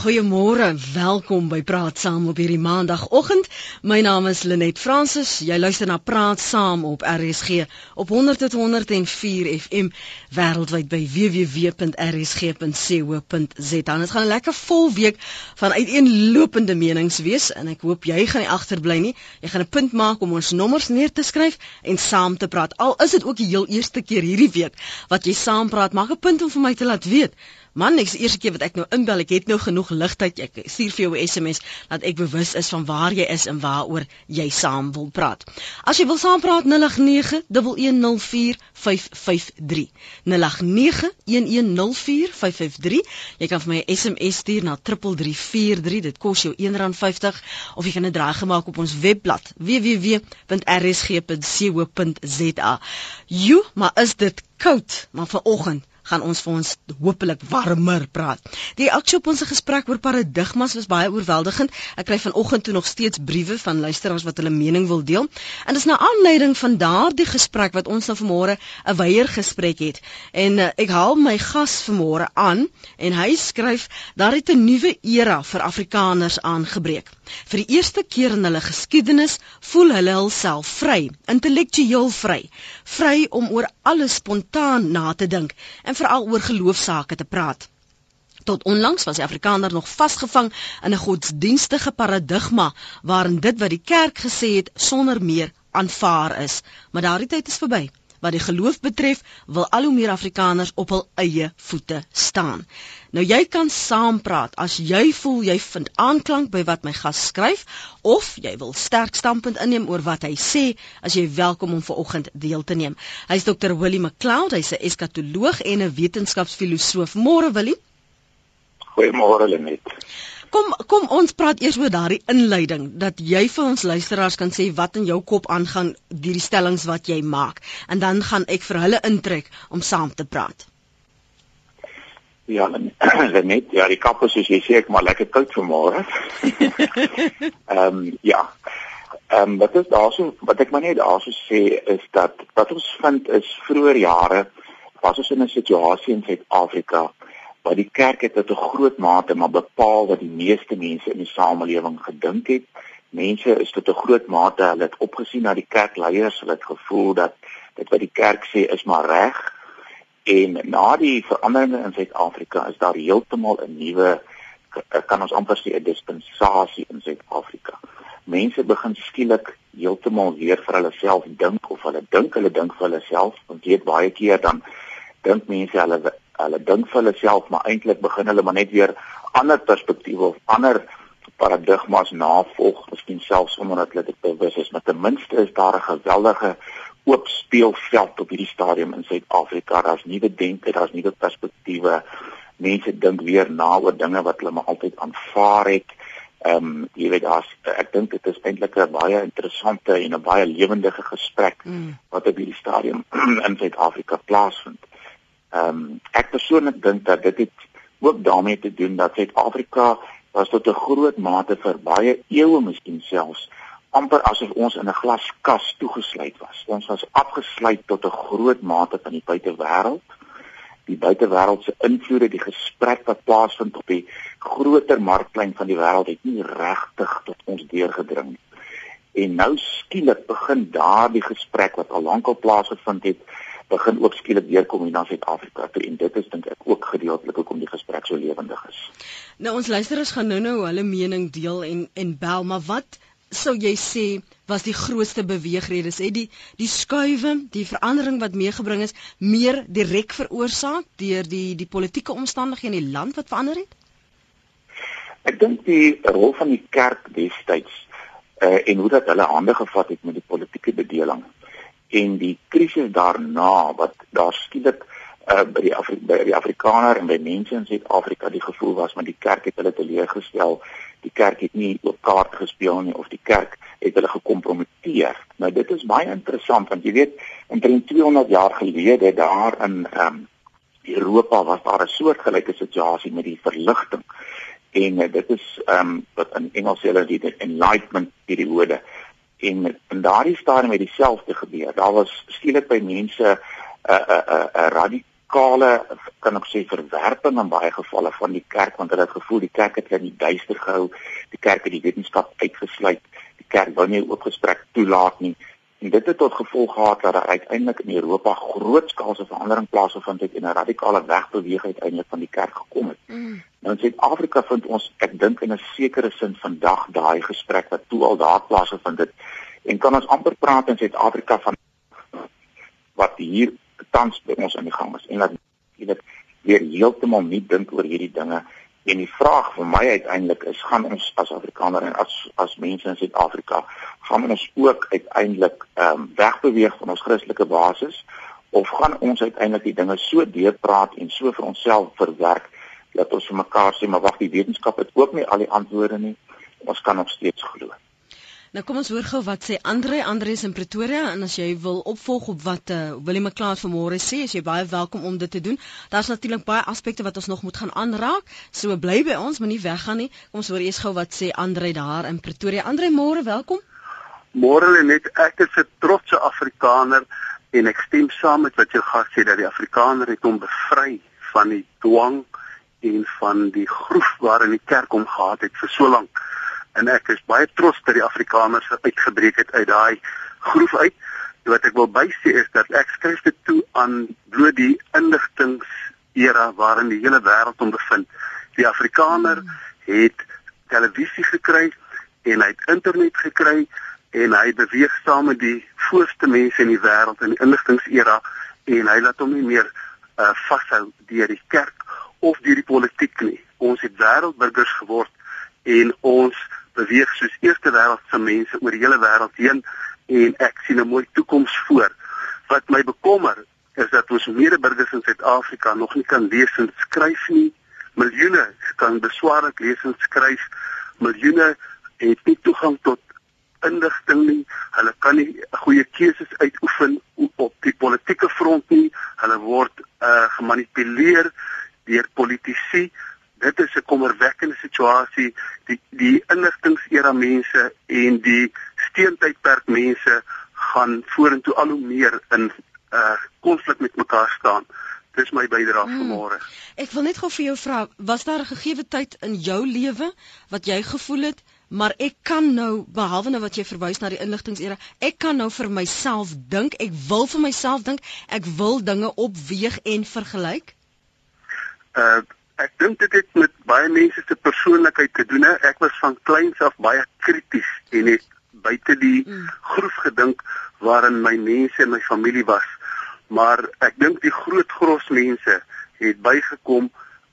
Goeiemôre, welkom by Praat Saam op hierdie maandagooggend. My naam is Lenet Fransis. Jy luister na Praat Saam op RSG op 100.104 FM wêreldwyd by www.rsg.co.za. Dit gaan 'n lekker vol week van uiteenlopende menings wees en ek hoop jy gaan nie agterbly nie. Jy gaan 'n punt maak om ons nommers neer te skryf en saam te praat. Al is dit ook die heel eerste keer hierdie week wat jy saam praat, maak 'n punt om vir my te laat weet Man, ek is eerste keer wat ek nou inbel. Ek het nou genoeg ligtyd. Ek stuur vir jou 'n SMS dat ek bewus is van waar jy is en waaroor jy saam wil praat. As jy wil saam praat 0891104553. 0891104553. Jy kan vir my 'n SMS stuur na 3343. Dit kos jou R1.50 of jy kan dit draai gemaak op ons webblad www.rsg.co.za. Jo, maar is dit koud, maar vanoggend gaan ons vir ons hopelik warmer praat. Die aksie op ons gesprek oor paradigmas was baie oorweldigend. Ek kry vanoggend toe nog steeds briewe van luisteraars wat hulle mening wil deel. En dis na aanleiding van daardie gesprek wat ons nou vanmôre 'n weier gesprek het. En uh, ek haal my gas vanmôre aan en hy skryf daar het 'n nuwe era vir Afrikaners aangebreek. Vir die eerste keer in hulle geskiedenis voel hulle hulself vry, intellektueel vry, vry om oor alles spontaan na te dink en veral oor geloofsaake te praat. Tot onlangs was die Afrikaner nog vasgevang in 'n godsdienstige paradigma waarin dit wat die kerk gesê het sonder meer aanvaar is, maar daardie tyd is verby. Wat die geloof betref, wil al hoe meer Afrikaners op hul eie voete staan. Nou jy kan saampraat as jy voel jy vind aanklank by wat my gas skryf of jy wil sterk standpunt inneem oor wat hy sê, as jy welkom om vanoggend deel te neem. Hy's Dr. Willie McLeod, hy's 'n eskatoloog en 'n wetenskapsfilosoof. Môre Willie. Goeiemôre Lenet. Kom kom ons praat eers oor daardie inleiding dat jy vir ons luisteraars kan sê wat in jou kop aangaan deur die stellings wat jy maak en dan gaan ek vir hulle intrek om saam te praat. Ja, net ja, die kappe soos jy sê ek maar lekker koud vanmôre. Ehm um, ja. Ehm um, wat is daarso wat ek maar net daarso sê is dat wat ons vind is vroeër jare was ons in 'n situasie in Suid-Afrika waar die kerk het tot 'n groot mate maar bepaal wat die meeste mense in die samelewing gedink het. Mense is tot 'n groot mate hulle het opgesien na die kerkleiers, hulle het gevoel dat dit wat die kerk sê is maar reg En na die veranderinge in Suid-Afrika is daar heeltemal 'n nuwe kan ons amper sê 'n dispensasie in Suid-Afrika. Mense begin skielik heeltemal weer vir hulle self dink of hulle dink hulle dink vir hulle self, want weet baie keer dan dink mense hulle hulle dink vir hulle self, maar eintlik begin hulle maar net weer ander perspektiewe of ander paradigmas navolg, miskien selfs sonder dat hulle dit bewus is, maar ten minste is daar 'n geweldige oop speelveld op hierdie stadium in Suid-Afrika. Daar's nuwe denke, daar's nuwe perspektiewe. Mense dink weer na oor dinge wat hulle maar altyd aanvaar het. Ehm um, jy weet daar's ek dink dit is eintlik 'n baie interessante en 'n baie lewendige gesprek mm. wat op hierdie stadium in Suid-Afrika plaasvind. Ehm um, ek persoonlik dink dat dit het ook daarmee te doen dat Suid-Afrika was tot 'n groot mate vir baie eeue miskien selfs amper asof ons in 'n glaskas toegesluit was. Ons was afgesluit tot 'n groot mate van die buitewêreld. Die buitewêreld se invloede, die gesprek wat plaasvind op die groter markplein van die wêreld het nie regtig tot ons deurgedring nie. En nou skielik begin daardie gesprek wat al lank al plaasgevind het, begin ook skielik weer kom hier na Suid-Afrika toe en dit is dink ek ook gedeeltelik hoekom die gesprek so lewendig is. Nou ons luisteraars gaan nou-nou hulle mening deel en en bel, maar wat sou jy sê was die grootste beweegredes het die die skuwe die verandering wat meegebring is meer direk veroorsaak deur die die politieke omstandighede in die land wat verander het Ek dink die rol van die kerk destyds uh, en hoe dat hulle hande gevat het met die politieke bedeling en die krisis daarna wat daar skielik uh, by die Afri by die Afrikaner en by mense in Suid-Afrika die gevoel was maar die kerk het hulle teleurgestel die kerk het nie op kaart gespeel nie of die kerk het hulle gekompromiteer. Nou dit is baie interessant want jy weet omtrent 200 jaar gelede daar in ehm um, Europa was daar 'n soortgelyke situasie met die verligting. En uh, dit is ehm um, wat in Engels hulle die enlightenment periode en in daardie stadium het dieselfde gebeur. Daar was skielik by mense 'n 'n 'n radikale kan ek sê verwerping in baie gevalle van die kerk want hulle het gevoel die kerk het in die duister gehou, die kerk het die wetenskap uitgesluit, die kerk wou nie oopgesprek toelaat nie. En dit het tot gevolg gehad dat daar uiteindelik in Europa grootskaalse verandering plaasgevind het en 'n radikale wegbeweging uiteindelik van die kerk gekom het. Mm. Nou in Suid-Afrika vind ons ek dink in 'n sekere sin vandag daai gesprek wat toe al daar plaasgevind het en kan ons amper praat in Suid-Afrika van wat hier tans by ons aan die gang is en dat dit weer heeltemal nie dink oor hierdie dinge En die vraag vir my uiteindelik is gaan ons as Afrikaner en as as mense in Suid-Afrika gaan ons ook uiteindelik ehm um, wegbeweeg van ons Christelike basis of gaan ons uiteindelik die dinge so deurpraat en so vir onsself verwerk dat ons vir mekaar sê maar wag die wetenskap het ook nie al die antwoorde nie ons kan nog steeds glo. Nou kom ons hoor gou wat sê Andre, Andre is in Pretoria en as jy wil opvolg op wat uh, Willem McLeod vanmôre sê, is jy baie welkom om dit te doen. Daar's natuurlik baie aspekte wat ons nog moet gaan aanraak. So bly by ons, moenie weggaan nie. Kom ons hoor eers gou wat sê Andre daar in Pretoria. Andre, môre welkom. Môre net ek is 'n trotse Afrikaner en ek stem saam met wat jou gas sê dat die Afrikaner het hom bevry van die dwang en van die groef waarin die kerk hom gehad het vir so lank en ek is baie trots dat die Afrikaners uitgebreek het uit daai groef uit. Wat ek wil bysê is dat ek skryf dit toe aan bloot die inligtingsera waarin die hele wêreld hom bevind. Die Afrikaner het televisie gekry en hy het internet gekry en hy beweeg saam met die voorste mense in die wêreld in die inligtingsera en hy laat hom nie meer uh, vashou deur die kerk of deur die politiek nie. Ons het wêreldburgers geword en ons beweeg soos eerste wêreldse mense oor die hele wêreld heen en ek sien 'n mooi toekoms voor. Wat my bekommer is dat ons medeburgers in Suid-Afrika nog nie kan lees en skryf nie. Miljoene kan beswaarlik lees en skryf. Miljoene het nie toegang tot inligting nie. Hulle kan nie goeie keuses uitoefen op die politieke front nie. Hulle word uh, gemanipuleer deur politici dit is 'n kommerwekkende situasie die die inligtingsera mense en die steentydperk mense gaan vorentoe al hoe meer in uh, konflik met mekaar staan dis my bydrae hmm. vanmôre ek wil net gou vir jou vra was daar 'n gegeewe tyd in jou lewe wat jy gevoel het maar ek kan nou behalwe nou wat jy verwys na die inligtingsera ek kan nou vir myself dink ek wil vir myself dink ek wil dinge opweeg en vergelyk uh Ek dink dit het met baie mense se persoonlikheid te doen. Ek was van kleins af baie krities en het buite die mm. groef gedink waarin my mense en my familie was. Maar ek dink die groot gros mense het bygekom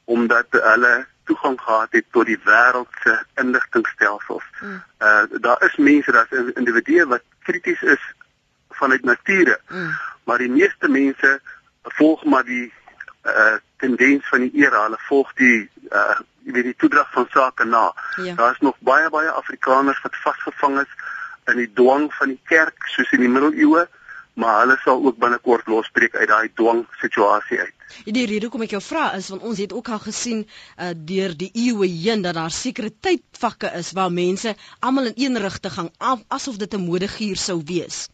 omdat hulle toegang gehad het tot die wêreld se inligtingstelsels. Mm. Uh daar is mense, daar's individue wat krities is vanuit nature. Mm. Maar die meeste mense volg maar die uh tendens van die era. Hulle volg die uh jy weet die toedrag van sake na. Ja. Daar's nog baie baie Afrikaners wat vasgevang is in die dwang van die kerk soos in die middeleeue, maar hulle sal ook binnekort losbreek uit daai dwang situasie uit. Die rede hoekom ek jou vra is want ons het ook al gesien uh deur die eeue heen dat daar sekere tydvakke is waar mense almal in een rigting gaan asof dit 'n modegier sou wees.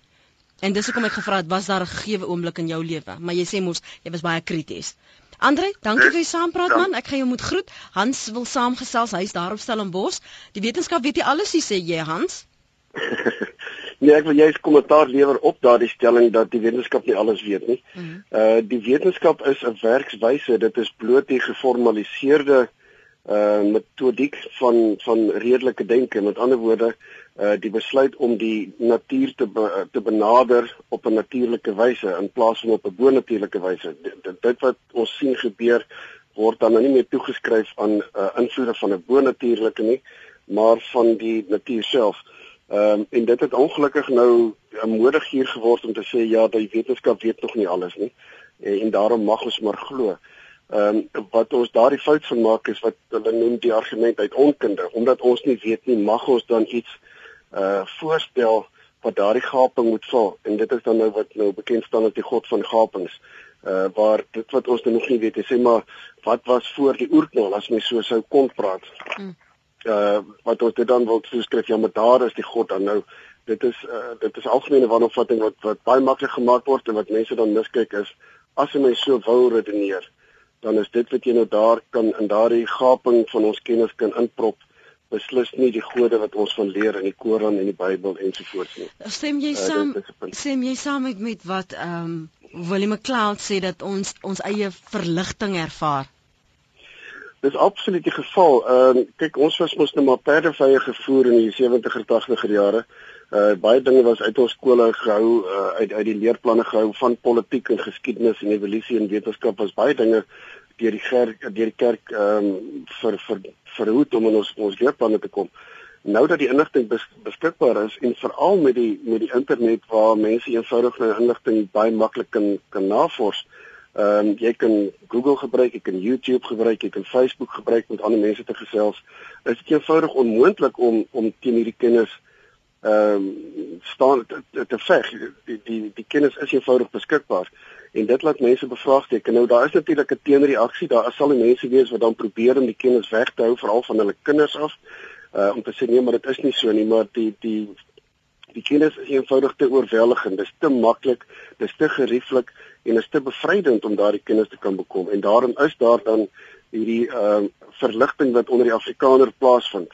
En dis hoekom ek gevra het was daar 'n gegeewe oomblik in jou lewe, maar jy sê mos jy was baie krities. Andre, dankie vir die saampraat man. Ek gaan jou moet groet. Hans wil saamgesels. Hy's daar op Stellenbosch. Die wetenskap weet jy alles, sê jy Hans? nee, ek wil jy's kommentaar lewer op daardie stelling dat die wetenskap nie alles weet nie. Mm -hmm. Uh die wetenskap is 'n werkswyse. Dit is bloot die geformaliseerde uh metodiek van van redelike denke. Met ander woorde, uh die besluit om die natuur te be, te benader op 'n natuurlike wyse in plaas van op 'n bonatuurlike wyse. Dit, dit wat ons sien gebeur word dan nou nie meer toegeskryf aan uh invloede van 'n bonatuurlike nie, maar van die natuur self. Ehm um, en dit het ongelukkig nou moedig hier geword om te sê ja, die wetenskap weet nog nie alles nie en, en daarom mag ons maar glo. Ehm um, wat ons daardie fout van maak is wat hulle noem die argument uit onkunde, omdat ons nie weet nie, mag ons dan iets uh voorstel wat daardie gaping moet vul en dit is dan nou wat nou bekend staan as die god van gapings uh waar dit wat ons nog nie weet is sê maar wat was voor die oerknal as mens so sou kon praat mm. Uh wat ons dit dan wil skryf ja maar daar is die god dan nou dit is uh dit is algemene wanopvatting wat wat baie maklik gemaak word en wat mense dan miskyk is as jy my so wou redeneer, dan is dit wat jy nou daar kan in daardie gaping van ons kennis kan inprop beslis nie die gode wat ons van leer in die Koran en die Bybel ensovoorts nie. Stem jy uh, saam? Stem jy saam met met wat ehm um, Willie McLeod sê dat ons ons eie verligting ervaar? Dis absoluut die geval. Ehm uh, kyk ons was mos nou maar perdevye gevoer in die 70er 80er jare. Uh baie dinge was uit ons skole gehou, uh, uit uit die leerplanne gehou van politiek en geskiedenis en evolusie en wetenskap was baie dinge deur die kerk deur die kerk ehm um, vir vir verhoed om in ons ons leerplanne te kom. Nou dat die inligting bes, beskikbaar is en veral met die met die internet waar mense eenvoudig nou inligting baie maklik kan kan navors. Ehm um, jy kan Google gebruik, jy kan YouTube gebruik, jy kan Facebook gebruik om met ander mense te gesels. Dit is eenvoudig onmoontlik om om teen hierdie kennis ehm um, staan te, te, veg. Die die die kennis is eenvoudig beskikbaar en dit laat mense bevraagteken. Nou daar is natuurlik 'n teenreaksie. Daar sal mense wees wat dan probeer om die kennis weg te hou veral van hulle kinders af. Uh om te sê nee, maar dit is nie so nie, maar die die die kennis is eenvoudig te oorweldigend. Dit is te maklik, dit is te gerieflik en is te bevrydend om daardie kennis te kan bekom. En daarom is daar dan hierdie uh verligting wat onder die Afrikaner plaasvind.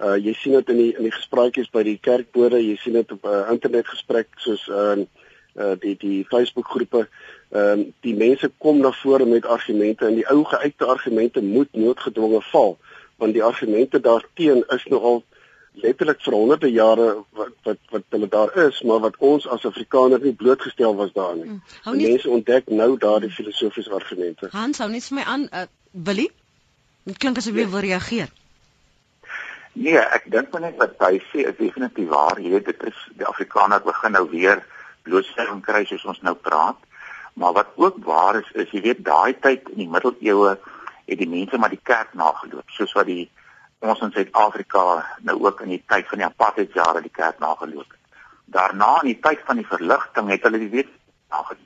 Uh jy sien dit in die in die gesprekies by die kerkbode, jy sien dit op uh, internetgesprek soos uh uh die die Facebook groepe ehm um, die mense kom na vore met argumente en die ou geuite argumente moet noodgedwonge val want die argumente daarteen is nou al letterlik vir honderde jare wat wat wat hulle daar is maar wat ons as Afrikaners nie blootgestel was daarin nie. Hmm. Nie... Mense ontdek nou daardie filosofiese argumente. Hans hou net vir my aan uh, Willie. Dit klink asof jy nee. wil reageer. Nee, ek dink maar net wat hy sê is definitief waar. Jy weet dit is die Afrikaner begin nou weer blootstelling kry soos ons nou praat. Maar wat ook waar is is jy weet daai tyd in die middeleeue het die mense maar die kerk nageloop soos wat die ons in Suid-Afrika nou ook in die tyd van die apartheidjare die kerk nageloop het. Daarna in die tyd van die verligting het hulle die wet nageloop.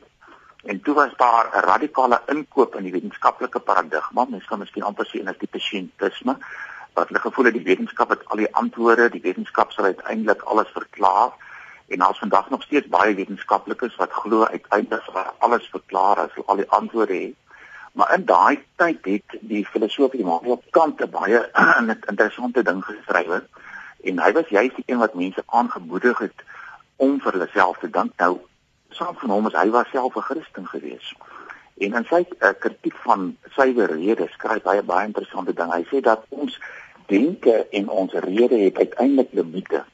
En toe was daar 'n radikale inkoop in die wetenskaplike paradigma, mens kan miskien amper sê 'n tipe scientisme wat hulle gevoel het die wetenskap het al die antwoorde, die wetenskap sal uiteindelik alles verklaar en daar's vandag nog steeds baie wetenskaplikes wat glo uiteindelik sal alles verklaar as al die antwoorde het. Maar in daai tyd het die filosoof Immanuel Kant 'n baie interessante ding geskryf en hy was juist die een wat mense aangemoedig het om vir hulle self te dink. Nou saam van hom is hy was self 'n Christen gewees. En in sy uh, kritiek van suiwer rede skryf hy baie interessante ding. Hy sê dat ons denke en ons rede het uiteindelik limite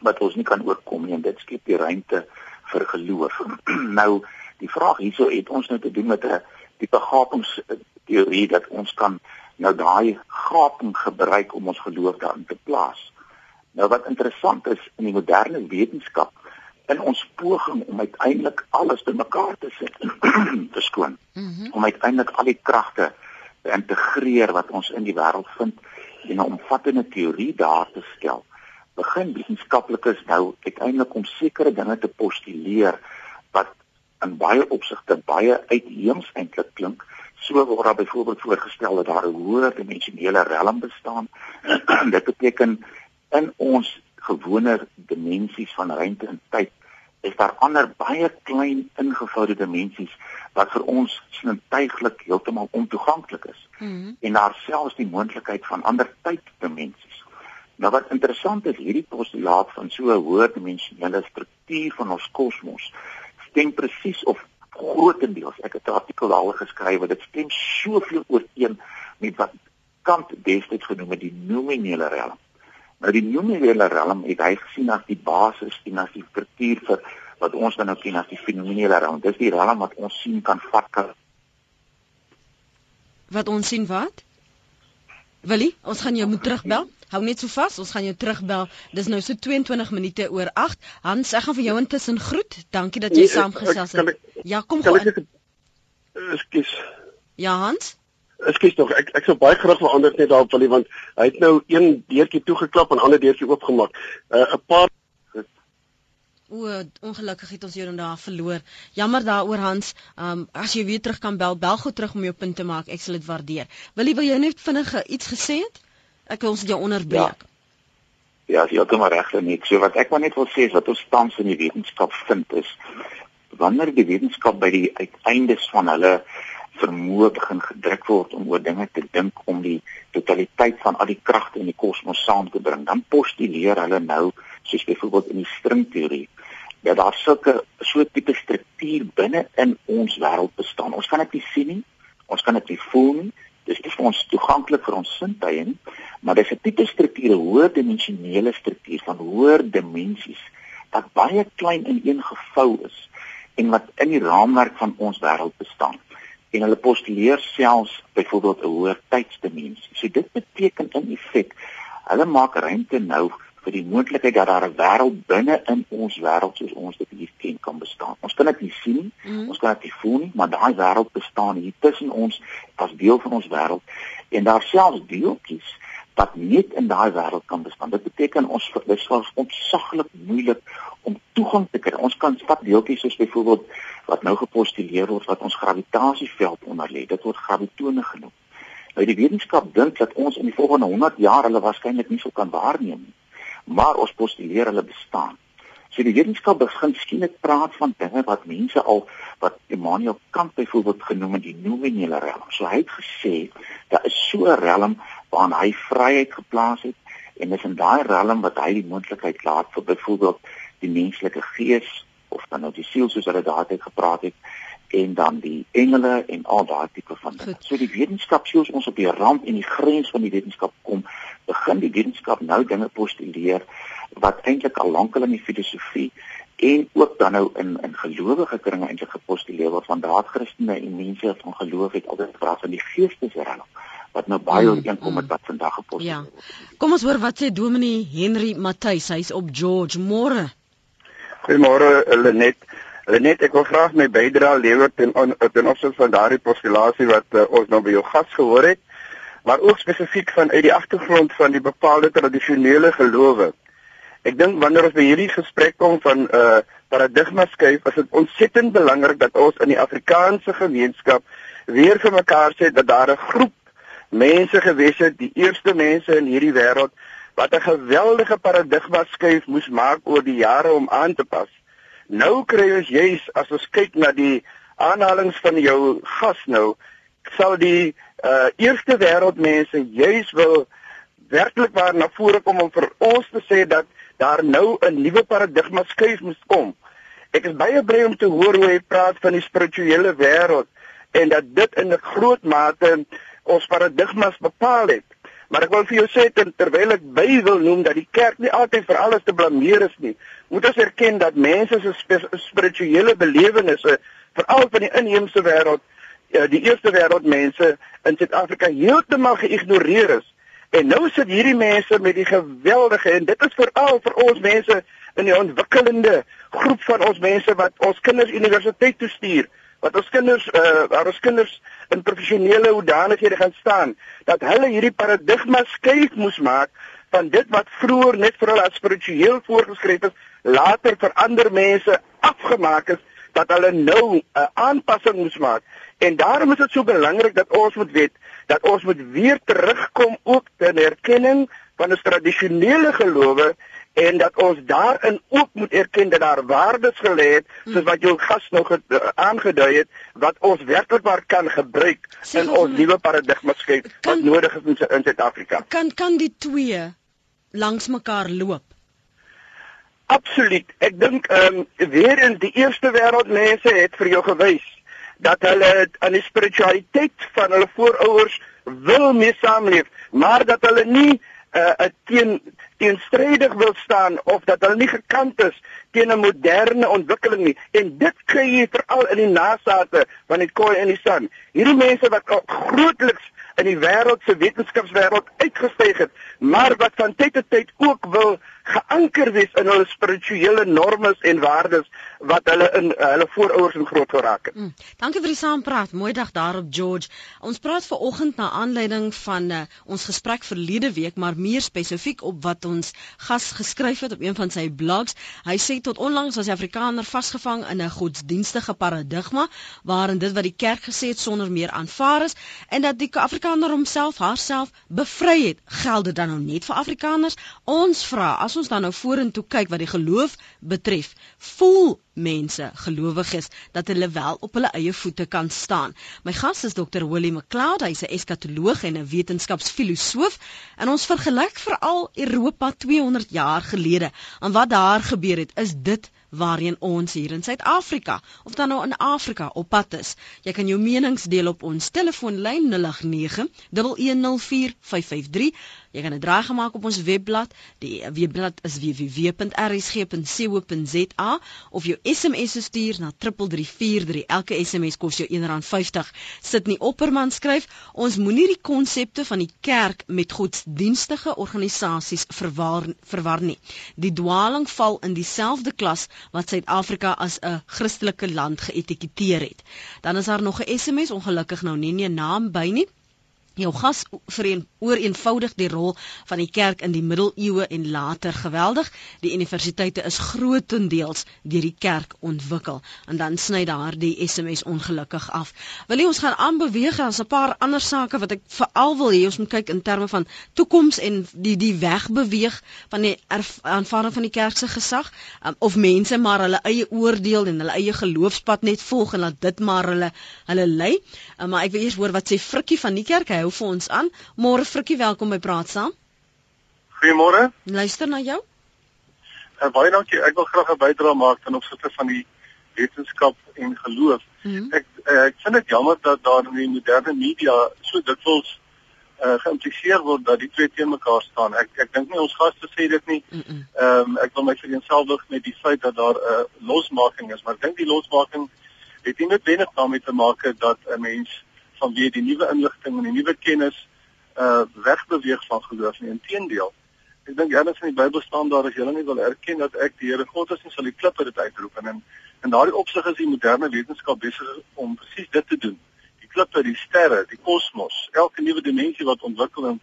wat ons nie kan oorkom nie en dit skep die ruimte vir geloof. nou die vraag hierso het ons nou te doen met 'n tipe gapingsteorie dat ons kan nou daai gaping gebruik om ons geloof daarin te plaas. Nou wat interessant is in die moderne wetenskap in ons poging om uiteindelik alles te mekaar te sit te skoon mm -hmm. om uiteindelik al die kragte te integreer wat ons in die wêreld vind en 'n omvattende teorie daar te stel begin wetenskaplikes nou uiteindelik om sekere dinge te postuleer wat in baie opsigte baie uitheems eintlik klink. So word daar byvoorbeeld voorgestel dat daar 'n hoër dimensionele realm bestaan. Dit beteken in ons gewone dimensies van ruimte en tyd is daar ander baie klein ingevoude dimensies wat vir ons sintuiglik heeltemal ontoeganklik is. Mm -hmm. En daar selfs die moontlikheid van ander tyddimensies. Nou wat interessant is, hierdie postulaat van so 'n hoë dimensionele struktuur van ons kosmos stem presies of grootendeels, ek het 'n artikel daaroor geskryf, dit stem soveel ooreen met wat Kant destyds genoem het die nominale realm. Nou die nominale realm het hy gesien as die basis en as die struktuur vir wat ons dan nou ken as die fenomenale realm. Dis die realm wat ons sien kan vat kan. Wat ons sien wat? Willie, ons gaan jou moet terugbel. Hou net so vas, ons gaan jou terugbel. Dis nou so 22 minute oor 8. Hans, ek gaan vir jou intussen groet. Dankie dat jy nee, saamgesels het. Ja, kom gou. Ekskuus. Ja, Hans. Ekskuus tog. Ek ek sou baie graag wil anders net daarop wil, want hy het nou een deurtjie toegeklap en ander deurtjie oopgemaak. 'n uh, paar O, ongelukkig het ons jou dan daar verloor. Jammer daaroor Hans. Um as jy weer terug kan bel, bel gou terug om jou punt te maak. Ek sal dit waardeer. Wil jy wil jy net vinnig iets gesê het? Ek wil ons jou onderbreek. Ja, ja jy het hom reg net. So wat ek maar net wil sê is wat ons tans in die wetenskap vind is wanneer die wetenskap by die uiteindes van hulle vermoë begin gedruk word om oor dinge te dink om die totaliteit van al die kragte in die kosmos saam te bring, dan postuleer hulle nou soos byvoorbeeld in die stringteorie dat daar sulke so 'n tipe struktuur binne in ons wêreld bestaan. Ons kan dit nie sien nie. Ons kan dit nie voel nie. Dis nie vir ons toeganklik vir ons sintuie nie, maar dis 'n tipe struktuur, 'n hoë dimensionele struktuur van hoër dimensies wat baie klein in een gevou is en wat in die raamwerk van ons wêreld bestaan en hulle postuleer selfs byvoorbeeld 'n hoër tydsdimensie. So dit beteken in effek hulle maak ruimte nou vir die moontlikheid dat daar 'n wêreld binne in ons wêreld soos ons dit hier ken kan bestaan. Ons kan dit nie sien nie, mm. ons kan dit nie voel nie, maar daai wêreld bestaan hier tussen ons as deel van ons wêreld en daar selfs deeltjies wat net in daai wêreld kan bestaan. Dit beteken ons vir ons ontsaglik moeilik om toegang te kry. Ons kan vat deeltjies soos byvoorbeeld wat nou gepostuleer word wat ons gravitasieveld onderlê. Dit word gravitone genoem. Nou die wetenskap dink dat ons in die volgende 100 jaar hulle waarskynlik nie sou kan waarneem nie. Maar ons postuleer hulle bestaan. So die wetenskap begin skielik praat van dinge wat mense al wat Immanuel Kant byvoorbeeld genoem het die nominale realm. So hy het gesê daar is so 'n realm waarin hy vryheid geplaas het en dis in daai realm wat hy die moontlikheid laat vir byvoorbeeld die menslike gees of dan nou die siel soos hulle daardie gepraat het en dan die engele en al daai tipe van dinge. So die wetenskap sê ons op die rand en die grens van die wetenskap kom, begin die wetenskap nou dinge postuleer wat eintlik al lankal in die filosofie en ook dan nou in in gelowige kringe eintlik gepostuleer word van daad Christene en mense van geloof het altyd gepraat van die geestesrelm wat nou baie mm, ooreenkom met mm. wat vandag gepostuleer ja. word. Ja. Kom ons hoor wat sê Dominee Henry Matthys, hy's op George Môre. Goeiemôre Lenet. Lenet, ek wil graag my bydrae lewer ten ten opsigte van daardie postulasie wat uh, ons nou by jou gas gehoor het, maar ook spesifiek van uit die agtergrond van die bepaalde tradisionele gelowe. Ek dink wanneer ons by hierdie gesprek kom van 'n uh, eh, paradigma skuif, is dit ontsettend belangrik dat ons in die Afrikaanse gemeenskap weer vir mekaar sê dat daar 'n groep mense gewees het, die eerste mense in hierdie wêreld wat 'n geweldige paradigma skuif moes maak oor die jare om aan te pas. Nou kry ons juis as ons kyk na die aanhalings van jou gas nou, sal die uh, eerste wêreldmense juis wil werklik waar na vore kom om vir ons te sê dat daar nou 'n nuwe paradigma skuif moet kom. Ek is baie bly om te hoor hoe hy praat van die spirituele wêreld en dat dit in 'n groot mate ons paradigmas bepaal het. Maar ek wil vir jou sê ter, terwyl ek by wil noem dat die kerk nie altyd vir alles te blameer is nie. Moet ons erken dat mense se spirituele belewennisse veral van die inheemse wêreld, ja, die eerste wêreld mense in Suid-Afrika heeltemal geïgnoreer is. En nou sit hierdie mense met die geweldige en dit is veral vir ons mense in die ontwikkelende groep van ons mense wat ons kinders universiteit toe stuur wat ons kinders uh ons kinders in professionele hoedanighede gaan staan dat hulle hierdie paradigma skuif moes maak van dit wat vroeër net vir hulle as spiritueel voorgeskryf is later vir ander mense afgemaak is dat hulle nou 'n uh, aanpassing moes maak. En daarom is dit so belangrik dat ons moet weet dat ons moet weer terugkom ook ter erkenning van ons tradisionele gelowe en dat ons daarin ook moet erken dat daar waardes gelê het soos wat jou gas nog uh, aangedui het wat ons werklik maar kan gebruik in ons nuwe paradigma skep wat nodig is in Suid-Afrika. Kan kan die twee langs mekaar loop? Absoluut. Ek dink ehm um, weer in die eerste wêreld mense het vir jou gewys dat hulle aan die spiritualiteit van hulle voorouers wil mee saamleef, maar dat hulle nie uh, teen teenstrydig wil staan of dat hulle nie gekant is teen 'n moderne ontwikkeling nie. En dit kry jy veral in die nasate van die koi en die san hierdie mense wat grootliks in die wêreld se wetenskapswêreld uitgestyg het maar wat van tyd tot tyd ook wil geanker wees in hulle spirituele normes en waardes wat hulle in uh, hulle voorouers in groot geraak het. Mm. Dankie vir die saampraat. Mooi dag daar op George. Ons praat ver oggend na aanleiding van uh, ons gesprek verlede week, maar meer spesifiek op wat ons gas geskryf het op een van sy blogs. Hy sê tot onlangs was die Afrikaner vasgevang in 'n godsdienstige paradigma waarin dit wat die kerk gesê het sonder meer aanvaar is en dat die Afrikaner homself haarself bevry het. Geld dit dan nou net vir Afrikaners? Ons vra as ons dan nou vorentoe kyk wat die geloof betref, voel mense, gelowiges, dat hulle wel op hulle eie voete kan staan. My gas is Dr. Willie McLeod, hy's 'n eskatoloog en 'n wetenskapsfilosoof en ons vergelyk veral Europa 200 jaar gelede. En wat daar gebeur het, is dit waarheen ons hier in Suid-Afrika of dan nou in Afrika op pad is. Jy kan jou menings deel op ons telefoonlyn 089 1104553 Jy kan 'n draai gemaak op ons webblad. Die webblad is www.rsg.co.za of jou SMS stuur na 3343. Elke SMS kos jou R1.50. Sit nie opperman skryf. Ons moenie die konsepte van die kerk met godsdienstige organisasies verwar verwar nie. Die dwaling val in dieselfde klas wat Suid-Afrika as 'n Christelike land geetiketeer het. Dan is daar nog 'n SMS ongelukkig nou nie 'n naam by nie. Jou gas vereen oor eenvoudig die rol van die kerk in die middeleeue en later geweldig. Die universiteite is grootendeels deur die kerk ontwikkel. En dan sny daar die SMS ongelukkig af. Wil jy ons gaan aanbeweeg? Daar's 'n paar ander sake wat ek veral wil hê ons moet kyk in terme van toekoms en die die wegbeweeg van die aanvaarding van die kerk se gesag um, of mense maar hulle eie oordeel en hulle eie geloofspad net volg en laat dit maar hulle hulle lei. Um, maar ek wil eers hoor wat sê Frikkie van die kerk. Hy hou vir ons aan. Môre Frikkie, welkom by Praat Saam. Goeiemôre. Luister na jou. Uh, baie dankie. Ek wil graag 'n bydrae maak ten opsigte van die wetenskap en geloof. Mm -hmm. Ek uh, ek vind dit jammer dat daar in die moderne media so dikwels uh, geïmpliseer word dat die twee teen mekaar staan. Ek ek dink nie ons gaste sê dit nie. Ehm mm um, ek wil my vereenselwig met die feit dat daar 'n uh, losmaking is, maar ek dink die losmaking het nie noodwendig daarmee te maak dat 'n mens vanweë die nuwe inligting en die nuwe kennis uh wegbeweeg van geloof nie. Inteendeel, ek dink ergens in die Bybel staan daar as jy nie wil erken dat ek die Here God is, sal die klippe dit uitroep en in in daardie opsig is die moderne wetenskap besig om presies dit te doen. Die klippe, die sterre, die kosmos, elke nuwe dimensie wat ontwikkel en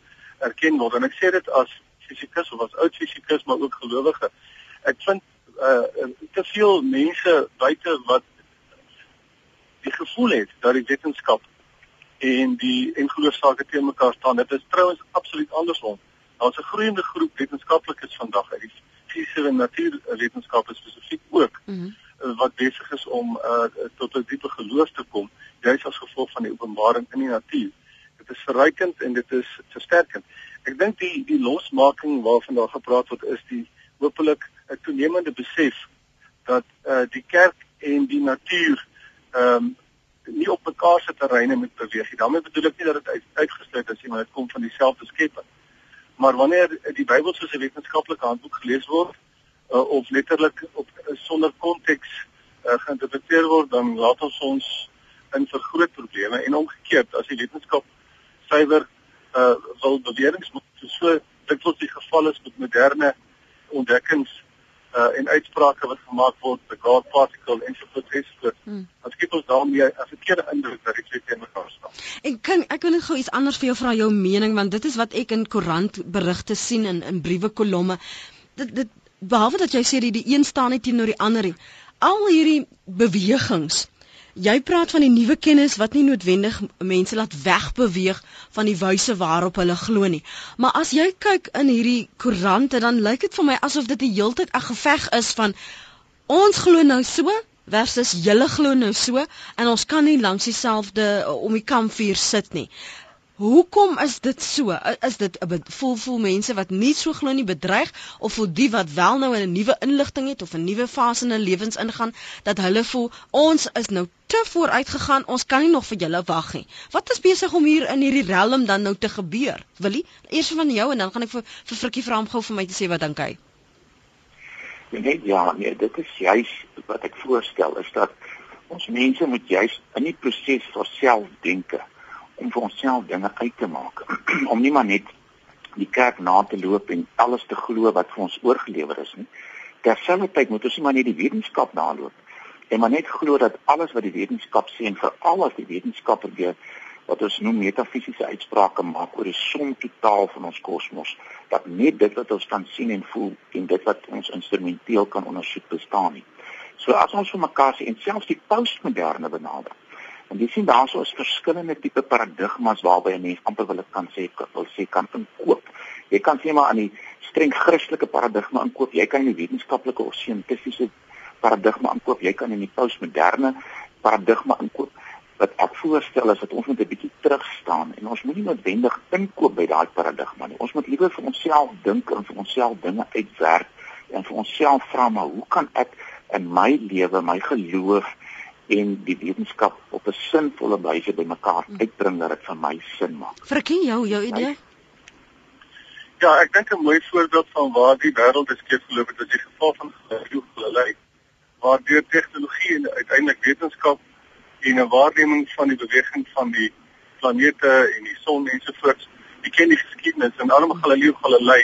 erken word en ek sê dit as fisikus of as oud fisikus maar ook gelowige. Ek vind uh te veel mense buite wat die gevoel het dat die wetenskap en die en geloofsake teen mekaar staan. Dit is trouens absoluut andersom. Daar's 'n groeiende groep wetenskaplikes vandag uit die fisiese en natuurwetenskappe spesifiek ook mm -hmm. wat besig is om uh, tot 'n diepe geloof te kom, juis as gevolg van die openbaring in die natuur. Dit is verrykend en dit is versterkend. Ek dink die die losmaking waarvan daar gepraat word is die hopelik 'n toenemende besef dat uh, die kerk en die natuur ehm um, nie op mekaar se terreine moet beweeg nie. daarmee bedoel ek nie dat dit uit, uitgesluit is nie, maar dit kom van dieselfde skepping. Maar wanneer die Bybel soos 'n wetenskaplike handboek gelees word uh, of letterlik op uh, sonder konteks uh, geïnterpreteer word, dan laat ons ons in vir groot probleme en omgekeerd as die wetenskap suiwer uh, wil beweringe maak, so wat die geval is met moderne ontdekkings uh, en uitsprake wat gemaak word by God particle en so voort en so voort. Hmm. Dit skep ons daarmee 'n verkeerde indruk dat die twee teen mekaar staan. En kan ek wil net gou iets anders vir jou vra jou mening want dit is wat ek in koerant berigte sien in in briewe kolomme. Dit dit behalwe dat jy sê die, die een staan nie teenoor die ander nie. Al hierdie bewegings Jy praat van die nuwe kennis wat nie noodwendig mense laat wegbeweeg van die wyse waarop hulle glo nie. Maar as jy kyk in hierdie koerante dan lyk dit vir my asof dit die heeltyd 'n geveg is van ons glo nou so versus julle glo nou so en ons kan nie langs dieselfde om die kampvuur sit nie. Hoekom is dit so? Is dit 'n voel voel mense wat nie so glo nie bedreig of voel die wat wel nou 'n nuwe inligting het of 'n nuwe fase in hulle lewens ingaan dat hulle voel ons is nou te vooruit gegaan, ons kan nie nog vir julle wag nie. Wat is besig om hier in hierdie realm dan nou te gebeur? Willie, eers van jou en dan gaan ek vir vir Frikkie vra om gou vir my te sê wat dink hy? Nee, ja, nee, dit is juis wat ek voorstel is dat ons mense moet juis in die proses van selfdenke om vir onsself dinge uit te maak om nie maar net die kerk na te loop en alles te glo wat vir ons oorgelewer is nie. Terselfdertyd moet ons nie maar net die wetenskap naloop en maar net glo dat alles wat die wetenskap sê en veral as die wetenskap probeer wat ons noem metafisiese uitsprake maak oor die som totaal van ons kosmos dat net dit wat ons kan sien en voel en dit wat ons instrumenteel kan ondersoek bestaan nie. So as ons vir mekaar sê en selfs die postmoderne benadering En jy sien daarso is verskillende tipe paradigmas waarby 'n mens amper wil kan sê wil sê kan inkoop. Jy kan sê maar aan die streng Christelike paradigma inkoop. Jy kan in die wetenskaplike of sientifiese paradigma aankoop, jy kan in die postmoderne paradigma aankoop. Wat ek voorstel is dat ons moet 'n bietjie terug staan en ons moenie noodwendig inkoop by daai paradigma nie. Ons moet liewer vir onsself dink en vir onsself dinge uitwerk en vir onsself vra maar hoe kan ek in my lewe, my geloof en die wetenskap op 'n sinvolle wyse bymekaar uitbring dat dit vir my sin maak. Frikkie, jou jou idee? Ja. Ek dink 'n mooi voorbeeld van waar die wêreld beskep geloop het, is die geval van Galilei, waar deur tegnologie en uiteindelik wetenskap en 'n waarneming van die beweging van die planete en die son ensovoorts, die ken die geskiedenis en almal Galileo Galilei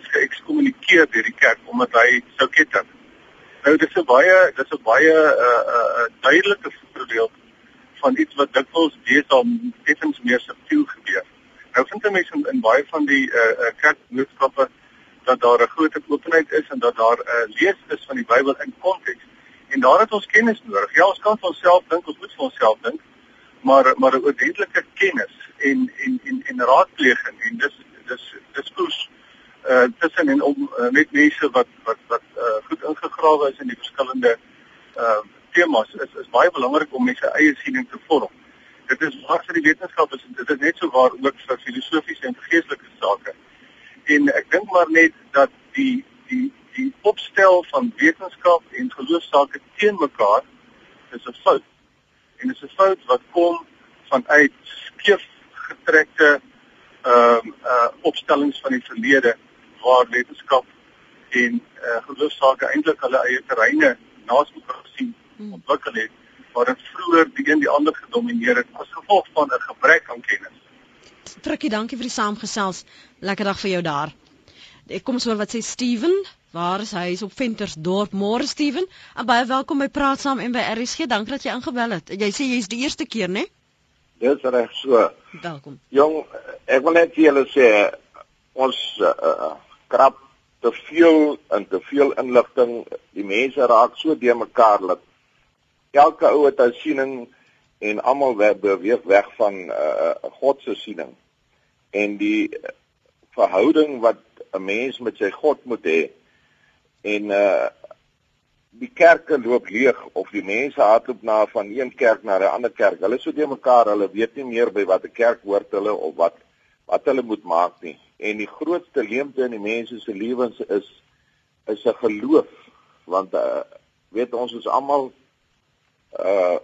is geëkskommunikeer deur die kerk omdat hy sou ketter. Nou dis 'n baie dis 'n baie 'n uh, uh, uh, duidelike voorbeeld van iets wat dikwels deesdae effens meer subtiel gebeur. Nou vind jy mense in, in baie van die eh uh, uh, kerkboodskappe dat daar 'n groot openheid is en dat daar 'n uh, lees is van die Bybel in konteks. En daar het ons kennis nodig. Ja, ons kan vir onsself dink, ons moet vir onsself dink, maar maar 'n ordentlike kennis en en en en raadpleging en dis dis dis koers eh uh, tussen en om uh, met mense wat wat wat uh, goed ingegrawe is in die verskillende uh, temas is is baie belangrik om mense eie siening te vorm dit is waar vir die wetenskap is dit is net so waar ook vir filosofiese en geestelike sake. En ek dink maar net dat die die die opstel van wetenskap en geloofsake teen mekaar is 'n fout. En dit is 'n fout wat kom vanuit skeef getrekte ehm um, uh opstellings van die verlede waar wetenskap en uh geloofsake eintlik hulle eie terreine naas mekaar sien hmm. ontwikkel het waar dit vroeër die een die ander gedomeineer het as gevolg van 'n gebrek aan kennis. Frikkie, dankie vir die saamgesels. Lekker dag vir jou daar. Ek kom sommer wat sê Steven, waar is hy? Is op Ventersdorp. Môre Steven, en baie welkom by Praat Saam en by RSG. Dankie dat jy ingebel het. Jy sê jy's die eerste keer, né? Dis reg so. Welkom. Jong, ek wil net vir julle sê ons uh, krap te veel en te veel inligting. Die mense raak so de mekaar dat elke ou het 'n siening en almal beweeg weg van uh, God se siening. En die verhouding wat 'n mens met sy God moet hê en uh die kerke loop leeg of die mense hardloop na van een kerk na 'n ander kerk. Hulle so te mekaar, hulle weet nie meer by watter kerk hoort hulle of wat wat hulle moet maak nie. En die grootste leemte in die mense se lewens is is 'n geloof want uh weet ons is almal uh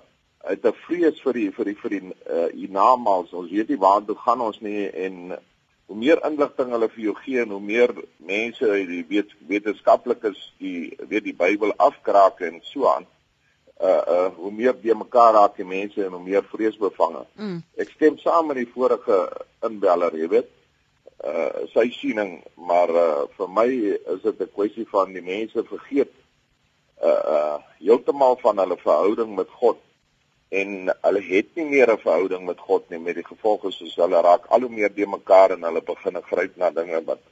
uit 'n vrees vir die vir die vir die uh hiernamaals. Ons weet nie waar toe gaan ons nie en hoe meer inligting hulle vir jou gee en hoe meer mense die weet wetenskaplikes die weet die Bybel afkraak en so aan. Uh uh hoe meer die mekaar raak die mense en hoe meer vreesbevange. Mm. Ek stem saam met die vorige inbeller, jy weet. Uh sy siening, maar uh vir my is dit 'n kwessie van die mense vergeet uh uh heeltemal van hulle verhouding met God en hulle het nie meer 'n verhouding met God nie met die gevolge soos hulle raak al hoe meer de mekaar en hulle begin gryp na dinge wat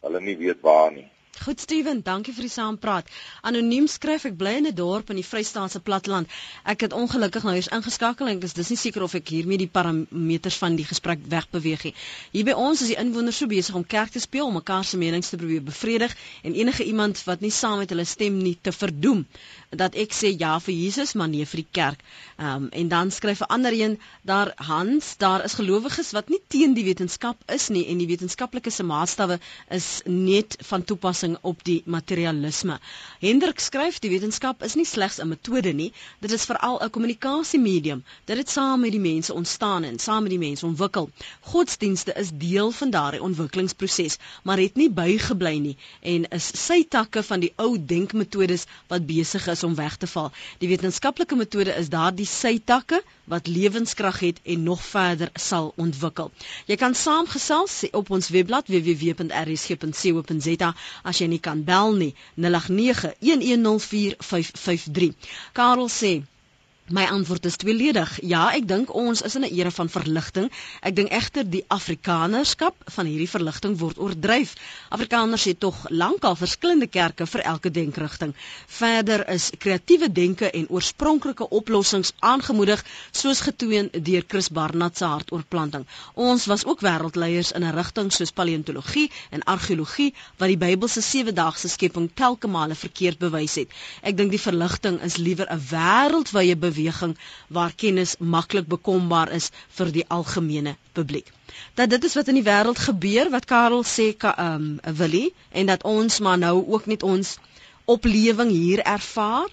hulle nie weet waar nie. Goed Steven, dankie vir die saampraat. Anoniem skryf ek bly in 'n dorp in die Vrystaatse platteland. Ek het ongelukkig nou eens ingeskakel en ek is dis nie seker of ek hiermee die parameters van die gesprek wegbeweeg nie. Hier by ons is die inwoners so besig om kerk te speel om mekaar se menings te probeer bevredig en enige iemand wat nie saam met hulle stem nie te verdoem dat ek sê ja vir Jesus maar nee vir die kerk. Ehm um, en dan skryf 'n ander een daar Hans, daar is gelowiges wat nie teen die wetenskap is nie en die wetenskaplike se maatstawwe is net van toepassing op die materialisme. Hendrik skryf die wetenskap is nie slegs 'n metode nie, dit is veral 'n kommunikasiemedium. Dit het saam met die mense ontstaan en saam met die mense ontwikkel. Godsdienste is deel van daardie ontwikkelingsproses, maar het nie bygebly nie en is sy takke van die ou denkmetodes wat besig is om weg te val. Die wetenskaplike metode is daardie sytakke wat lewenskrag het en nog verder sal ontwikkel. Jy kan saamgesels op ons webblad www.rsg.co.za as jy nie kan bel nie 0891104553. Karel sê My antwoord is tweeledig. Ja, ek dink ons is in 'n era van verligting. Ek dink egter die Afrikanerskap van hierdie verligting word oordryf. Afrikaners het tog lankal verskillende kerke vir elke denkrigting. Verder is kreatiewe denke en oorspronklike oplossings aangemoedig, soos getoon deur Chris Barnard se hartoorplanting. Ons was ook wêreldleiers in 'n rigting soos paleontologie en argeologie wat die Bybelse sewe-daagse skepping telke male verkeerd bewys het. Ek dink die verligting is liewer 'n wêreldwye beweging waar kennis maklik bekombaar is vir die algemene publiek. Dat dit is wat in die wêreld gebeur wat Karel sê ka ehm um, Willie en dat ons maar nou ook net ons oplewing hier ervaar.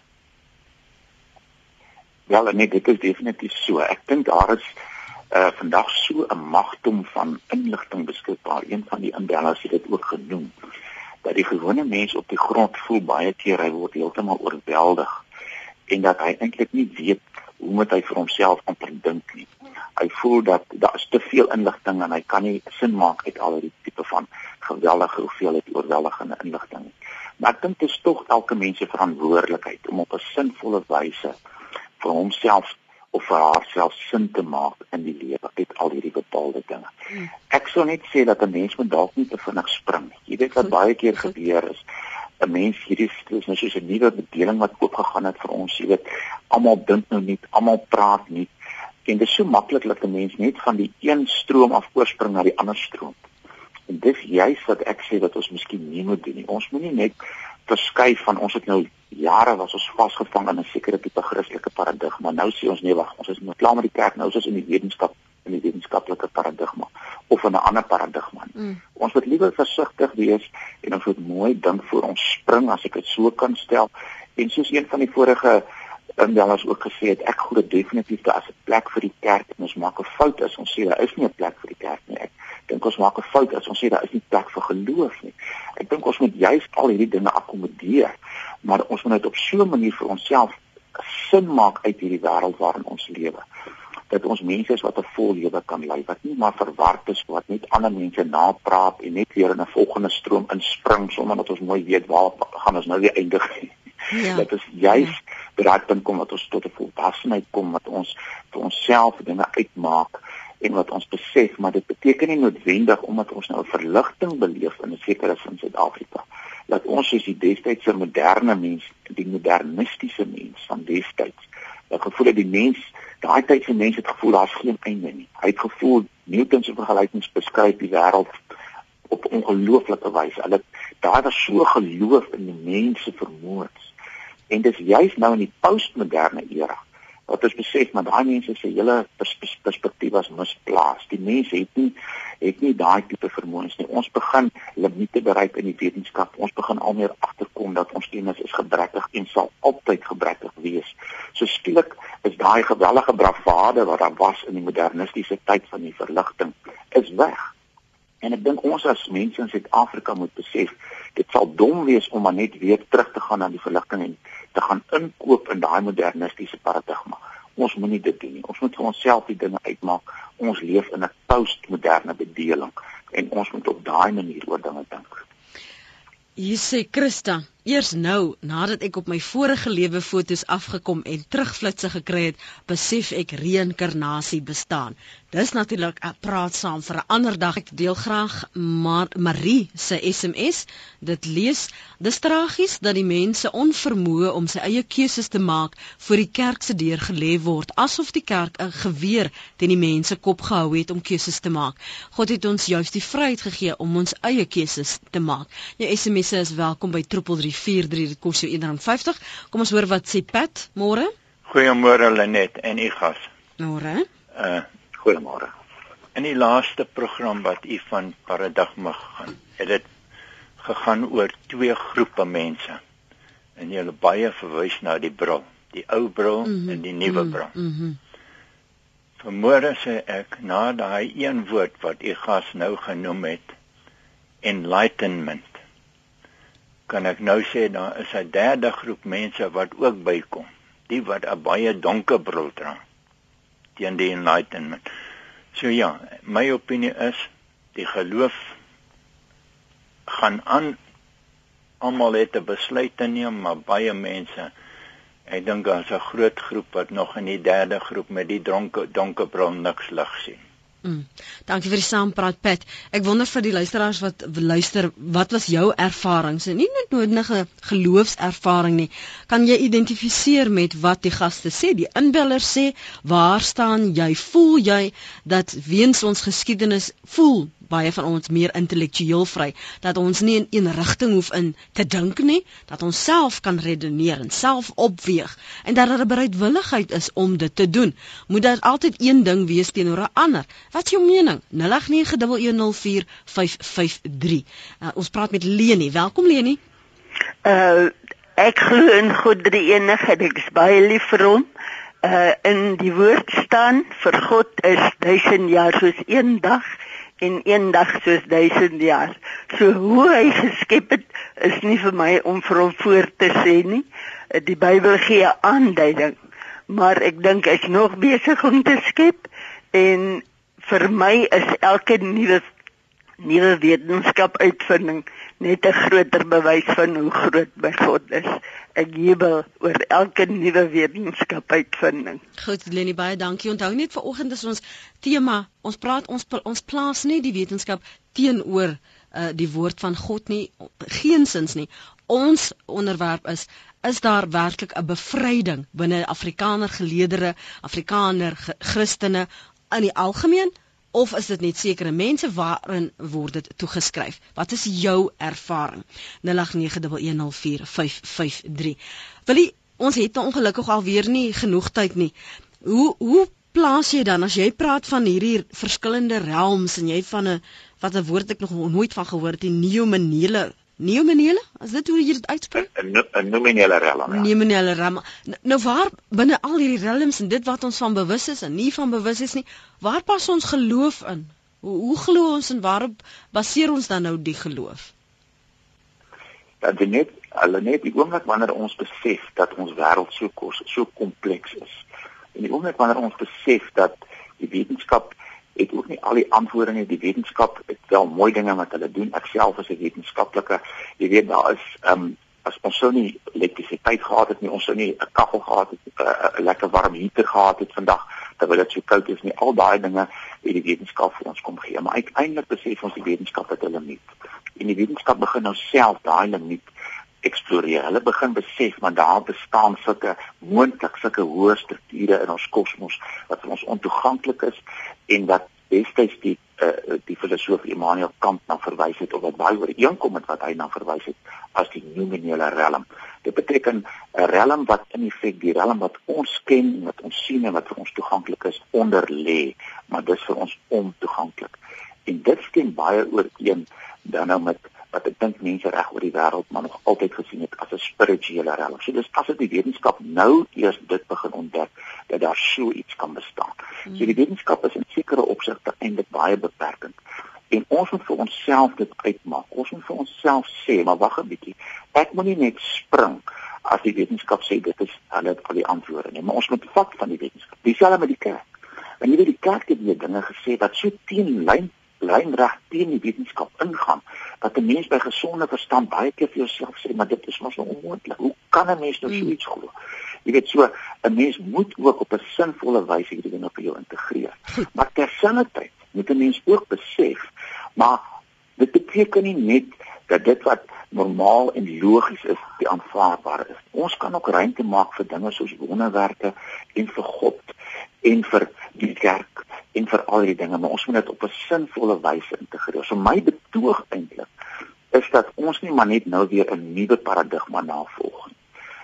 Ja, nee, dit is definitief so. Ek dink daar is uh vandag so 'n magdom van inligting beskikbaar. Een van die inbellers het dit ook genoem dat die gewone mens op die grond voel baie keer hy word heeltemal oorweldig en dat hy eintlik nie weet hoe moet hy vir homself amper dink nie. Hy voel dat daar is te veel inligting en hy kan nie sin maak uit al die tipe van geweldige hoeveelheid oorweldigende inligting nie. Maar ek dink dit is tog elke mens se verantwoordelikheid om op 'n sinvolle wyse vir homself of vir haarself sin te maak in die lewe met al hierdie bepaalde dinge. Hmm. Ek sou net sê dat 'n mens moet dalk nie te vinnig spring nie. Jy weet wat baie keer gebeur is 'n mens hierdie is nou soos 'n nuwe bedeling wat oopgegaan het vir ons, jy weet, almal dink nou nie, almal praat nie. En dit is so maklik dat 'n mens net van die een stroom af oorspring na die ander stroom. En dis juist wat ek sê dat ons miskien nie moet doen nie. Ons moenie net verskuif van ons het nou jare was ons vasgevang in 'n sekere tipe Christelike paradigma. Nou sê ons nee, wag, ons is nou klaar met die kerk, nou is ons in die wetenskap in die wetenskaplike paradigma of in 'n ander paradigma. Mm. Ons moet liewer versigtig wees en ons moet mooi dink voor ons spring as ek dit so kan stel. En soos een van die vorige indellers ook gesê het, ek glo definitief daar is 'n plek vir die kerk en ons maak 'n fout as ons sê daar is nie 'n plek vir die kerk nie. Ek dink ons maak 'n fout as ons sê daar is nie plek vir geloof nie. Ek dink ons moet juist al hierdie dinge akkommodeer, maar ons moet dit op so 'n manier vir onsself sin maak uit hierdie wêreld waarin ons lewe dat ons mense is wat 'n vol lewe kan lei wat nie maar verward is wat net ander mense napraat en net weer in 'n volgende stroom inspring sonder dat ons mooi weet waar gaan ons nou weer eindig. Ja. Dit is juis ja. bereid dan kom wat ons tot 'n volwassenheid kom wat ons vir onsself dinge uitmaak en wat ons besef maar dit beteken nie noodwendig omdat ons nou 'n verligting beleef in 'n sekere sin Suid-Afrika dat ons soos die destydse moderne mens die modernistiese mens van destyds dat gevoel het die mens daai tyd se mense het gevoel daar's geen einde nie. Hy het gevoel Newton se vergelykings beskryf die wêreld op ongelooflike wyse. Hulle daar was so geloof in die mense vermoëns. En dis juist nou in die postmoderne era wat ons besef maar daai mense se hele pers pers perspektief was misplaas. Die mense het nie het nie daai tipe vermoëns nie. Ons begin limite bereik in die wetenskap. Ons begin al meer agterkom dat ons kennis is gebrekkig en sal altyd gebrekkig wees. So skielik is daai gewellige bravade wat daar was in die modernistiese tyd van die verligting is weg. En ek dink ons as mense in Suid-Afrika moet besef, dit sal dom wees om maar net weer terug te gaan na die verligting en te gaan inkoop in daai modernistiese paradigma. Ons moenie dit doen nie. Ons moet vir onsself die dinge uitmaak. Ons leef in 'n postmoderne bedeling en ons moet op daai manier oor dinge dink. Hier sê Christa, eers nou nadat ek op my vorige lewe fotos afgekom en terugflitsse gekry het, besef ek reïnkarnasie bestaan. Dis natuurlik 'n praat saam vir 'n ander dag. Ek deel graag Mar Marie se SMS. Dit lees: "Dis tragies dat die mense onvermoë om sy eie keuses te maak voor die kerk se deur gelê word, asof die kerk 'n geweer teen die mense kop gehou het om keuses te maak. God het ons juist die vryheid gegee om ons eie keuses te maak." Jou SMS is welkom by 3343. Dit kos jou R1.50. Kom ons hoor wat sê Pat môre. Goeiemôre Lenet en u gas. Môre. Uh Goeiemôre. In die laaste program wat u van paradigma gegaan, het dit gegaan oor twee groepe mense. En jy het baie verwys na die bril, die ou bril mm -hmm. en die nuwe bril. Mm -hmm. Vermoere sê ek na daai een woord wat u gas nou genoem het, enlightenment. Kan ek nou sê daar is 'n derde groep mense wat ook bykom, die wat 'n baie donker bril dra teen die enlightenment. So ja, my opinie is die geloof gaan aan almal het 'n besluit te neem, maar baie mense Ek dink daar's 'n groot groep wat nog in die derde groep met die dronke donkerbril niks lig sien. Mm. Dankie vir die saampraat Pat. Ek wonder vir die luisteraars wat luister, wat was jou ervarings? Nie net nodige geloofservaring nie. Kan jy identifiseer met wat die gaste sê? Die inbeller sê, "Waar staan jy? Voel jy dat weens ons geskiedenis voel baie van ons meer intellektueel vry dat ons nie in een rigting hoef in te dink nie dat ons self kan redeneer en self opweeg en dat daar 'n bereidwilligheid is om dit te doen. Moet daar altyd een ding wees teenoor 'n ander? Wat is jou mening? 0891104553 uh, ons praat met Leni. Welkom Leni. Uh, ek glo in God die enigheid ek is baie lief vir hom. Uh in die woord staan vir God is duisend jaar soos een dag en een dag soos duisend jaar. So hoe hy geskep het is nie vir my om vir hom voor te sê nie. Die Bybel gee 'n aanduiding, maar ek dink hy's nog besig om te skep en vir my is elke nuwe nuwe wetenskap uitvinding net 'n groter bewys van hoe groot my God is. Ek jubel oor elke nuwe wetenskap uitvinding. Goed, Leni baie dankie. Onthou net vir oggend is ons tema, ons praat ons ons plaas nie die wetenskap teenoor uh, die woord van God nie, geensins nie. Ons onderwerp is is daar werklik 'n bevryding binne Afrikaner geleedere, Afrikaner Christene in die algemeen of is dit net sekere mense waarin word dit toegeskryf? Wat is jou ervaring? 0891104553. Wilie, ons het ongelukkig alweer nie genoeg tyd nie. Hoe hoe plaas jy dan as jy praat van hierdie verskillende realms en jy van 'n wat 'n woord ek nog nooit van gehoor het, die neomenele Neomenele? Is dit hoe jy dit uitspreek? 'n Nominele realm. Ja. Nominele realm. Nou waar binne al hierdie realms en dit wat ons van bewus is en nie van bewus is nie, waar pas ons geloof in? Hoe hoe glo ons en waarop baseer ons dan nou die geloof? Dat dit net hulle net die oomblik wanneer ons besef dat ons wêreld so kos so kompleks is. En die oomblik wanneer ons besef dat die wetenskap het ook nie al die antwoorde nie. Die wetenskap het wel mooi dinge wat hulle doen. Ek self is 'n wetenskaplike. Jy weet daar is ehm um, as ons sou nie elektrisiteit gehad het nie, ons sou nie 'n kaggel gehad het, 'n uh, lekker warm heater gehad het vandag terwyl dit so koud is nie. Al daai dinge het die wetenskap vir ons kom gee. Maar uiteindelik besef ons die wetenskap het hulle nie. En die wetenskap begin nou self daai limiet eksploreer. Hulle begin besef maar daar bestaan sulke moontlik sulke hoë strukture in ons kosmos wat vir ons ontoeganklik is en wat destyds die uh, die filosoof Immanuel Kant na verwys het of wat baie ooreenkom met wat hy na verwys het as die nominale realm. Dit beteken 'n realm wat in feite die realm wat ons ken, wat ons sien en wat vir ons toeganklik is onder lê, maar dis vir ons ontoeganklik. En dit stem baie ooreen dan nou met wat ek dink mense reg oor die wêreld maar nog altyd gesien het as 'n spirituele realm. So dis as dit die wetenskap nou eers dit begin ontdek dat daar so iets kan bestaan. Hmm. So die wetenskap is in sekere opsigte eintlik baie beperkend. En ons moet vir onsself dit uitmaak. Ons moet vir onsself sê, maar wag 'n bietjie. Ek moet nie net spring as die wetenskap sê dit is hulle al die antwoorde nie, maar ons moet vat van die wetenskap. Dieselfde met die kerk. En jy weet die kerk het hier dinge gesê wat so teen lyn lynreg teen die wetenskap ingaan dat 'n mens by gesonde verstand baie keer vir jouself sê maar dit is mos nou onmoontlik. Hoe kan 'n mens nou so hmm. iets glo? Jy weet so 'n mens moet ook op 'n sinvolle wyse hierdie dinge vir jou integreer. Maar terselfdertyd moet 'n mens ook besef maar dit beteken nie net dat dit wat normaal en logies is, die aanvaarbare is. Ons kan ook ruimte maak vir dinge soos wonderwerke en vir God en vir die kerk en vir al die dinge, maar ons moet dit op 'n sinvolle wyse integreer. So my betoog eintlik is dat ons nie maar net nou weer 'n nuwe paradigma navolg nie.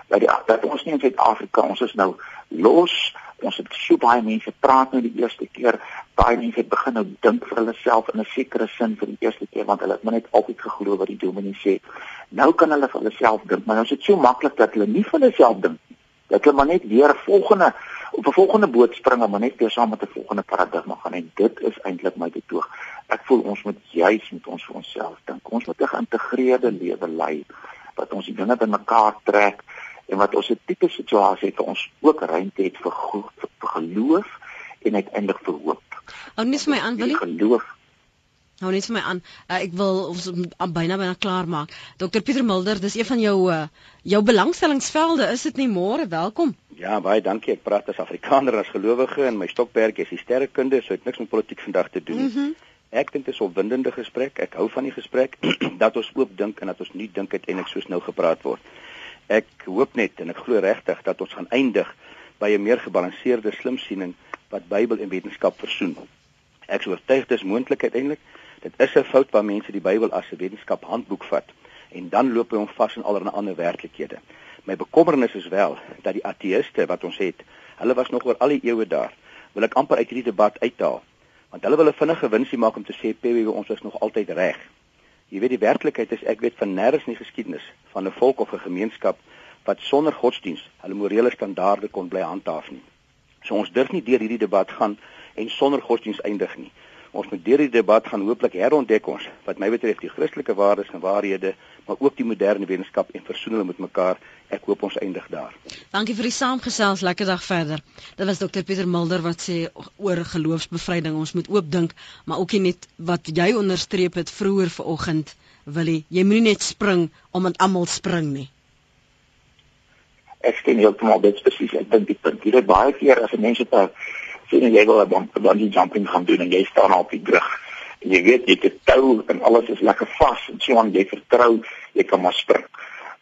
Dat die dat ons nie in Suid-Afrika, ons is nou los. Ons het so baie mense praat nou die eerste keer, baie mense het begin nou dink vir hulle self in 'n sekere sin vir die eerste keer want hulle het maar net altyd geglo wat die dominee sê. Nou kan hulle vir hulle self dink, maar is dit so maklik dat hulle nie vir hulle self dink nie. Dat hulle maar net weer volgende op 'n volgende boot spring en maar net weer saam met 'n volgende paradigma gaan en dit is eintlik my betoog. Ek voel ons moet juis met ons vir onsself dink. Ons moet 'n geïntegreerde lewe lei wat ons dinge bymekaar trek en wat ons 'n tipe situasie het ons ook ruimte het vir, vir geloof en uiteindelik vir hoop. Ou nes my aan wil geloof Nou net vir my aan. Uh, ek wil ons byna byna klaar maak. Dr Pieter Mulder, dis een van jou uh, jou belangstellingsvelde, is dit nie môre? Welkom. Ja, baie dankie. Ek praat as Afrikaner as gelowige en my stokperdjie is die sterrekunde, so ek het niks met politiek vandag te doen. Mm -hmm. Ek dink dit is 'n opwindende gesprek. Ek hou van die gesprek dat ons oop dink en dat ons nie dink uiteindelik soos nou gepraat word. Ek hoop net en ek glo regtig dat ons gaan eindig by 'n meer gebalanseerde slimsiening wat Bybel en wetenskap versoen. Ek is oortuig dis moontlik uiteindelik. Dit is 'n fout waar mense die Bybel as 'n wetenskap handboek vat en dan loop hy om vas in allerlei ander werklikhede. My bekommernis is wel dat die ateëste wat ons het, hulle was nog oor al die eeue daar. Wil ek amper uit hierdie debat uithaal? Want hulle wil 'n vinnige winsie maak om te sê PW ons is nog altyd reg. Jy weet die werklikheid is ek weet van nêrens in die geskiedenis van 'n volk of 'n gemeenskap wat sonder godsdiens hulle morele standaarde kon bly handhaaf nie. So ons durf nie deur hierdie debat gaan en sonder godsdiens eindig nie. Ons moet deur die debat gaan hooplik herontdek ons wat my betref die Christelike waardes en waarhede, maar ook die moderne wetenskap en versoen hulle met mekaar. Ek hoop ons eindig daar. Dankie vir die saamgesels. Lekker dag verder. Dit was Dr Pieter Mulder wat sê oor geloofsbevryding ons moet oop dink, maar ook net wat jy onderstreep het vroeër vanoggend, Willie. Jy moenie net spring omdat almal spring nie ek sien heeltemal dit spesifiek ek dink die punt hier baie keer as mense te sien jy wil 'n bungee jumping gaan doen en jy staan op die brug en jy weet jy het 'n tou en alles is lekker vas en so aan jy vertrou jy kan maar spring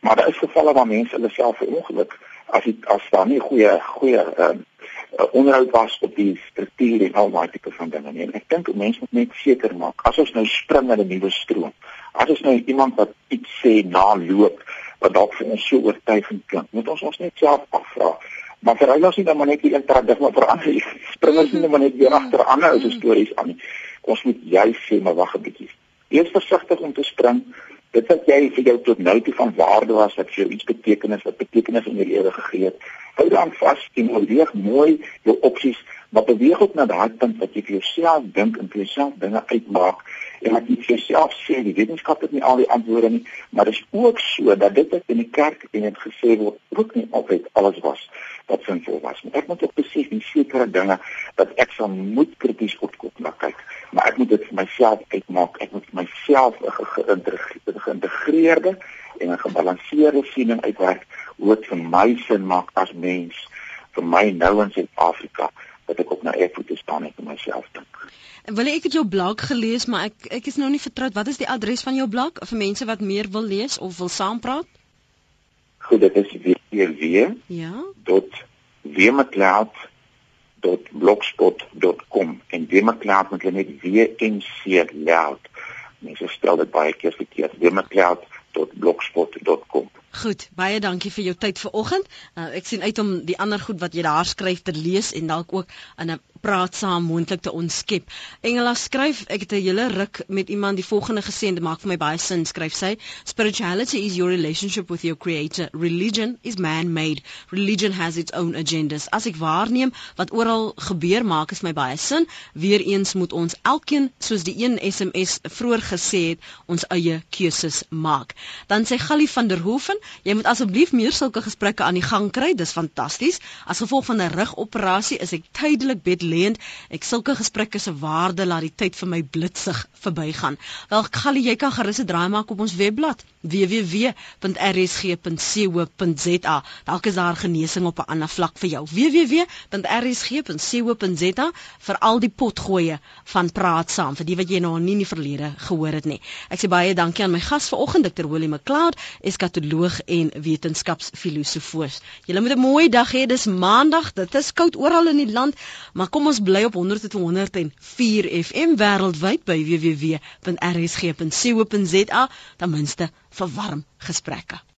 maar daar is gevalle waar mense hulle self verongeluk as die, as daar nie goeie goeie uh, onderhoud was op die struktuur en al daai tipe van dinge nie en ek dink mense moet net seker maak as ons nou spring in 'n nuwe stroom as ons nou iemand wat iets sê na loop wat dalk vir ons so oortuigend klink. Moet ons ons net self afvra. Maar vir hulle is nie dan maar net die paradigma verander. Springers nie maar net weer agter ander ou se stories aan nie. Ons moet juis sê maar wag 'n bietjie. Wees versigtig om te spring. Dit wat jy vir jou tot nou toe van waarde was, wat vir jou iets betekenis, wat betekenis in jou lewe gegee het. Hou dan vas en oorweeg mooi jou opsies, maar beweeg ook na daai punt wat jy vir jouself dink en vir jouself dinge uitmaak en wat jy vir jouself sê, die wetenskap het nie al die antwoorde nie, maar dit is ook so dat dit wat in die kerk en dit gesê word, ook nie altyd alles was wat sinvol was nie. Ek moet ook besef die sekere dinge dat ek sal moet krities opkom na kyk, maar ek moet dit vir myself uitmaak. Ek moet vir myself 'n geïntegreerde en 'n gebalanseerde siening uitwerk hoe dit vir my sin maak as mens vir my nou in Suid-Afrika dat ek op na eervoete staan en vir myself dink. Wil ek het jou blog gelees, maar ek ek is nou nie vertroud. Wat is die adres van jou blog vir mense wat meer wil lees of wil saampraat? Goed, dit is www. Ja. .wmcloud.blogspot.com en wmcloud moet jy net WMC loud. Mense stel dit baie keer verkeerd. wmcloud.blogspot.com Goed, baie dankie vir jou tyd vanoggend. Uh, ek sien uit om die ander goed wat jy daar skryf te lees en dalk ook in 'n praat saam moontlik te ontskep. Engela skryf, ek het 'n hele ruk met iemand die volgende gesê en dit maak vir my baie sin, skryf sy: Spirituality is your relationship with your creator. Religion is man-made. Religion has its own agendas. As ek waarneem wat oral gebeur, maak dit my baie sin. Weereens moet ons elkeen soos die een SMS vroeër gesê het, ons eie keuses maak. Dan sê Gallie van der Hoeven, jy moet asseblief meer sulke gesprekke aan die gang kry. Dis fantasties. As gevolg van 'n rugoperasie is ek tydelik bedle geleend. Ek sulke gesprekke se waarde laat die tyd vir my blitsig verbygaan. Wel, Gallie, jy kan gerus 'n draai maak op ons webblad www.rsg.co.za. Dalk is daar genesing op 'n ander vlak vir jou. www.rsg.co.za vir al die potgoeie van praat saam vir die wat jy nou nie in die verlede gehoor het nie. Ek sê baie dankie aan my gas vanoggend, Dr. Willie McLeod, eskatoloog en wetenskapsfilosoof. Julle moet 'n mooi dag hê. Dis Maandag. Dit is koud oral in die land, maar kom ons bly op 100.104 FM wêreldwyd by www.rsg.co.za ten minste vir warm gesprekke.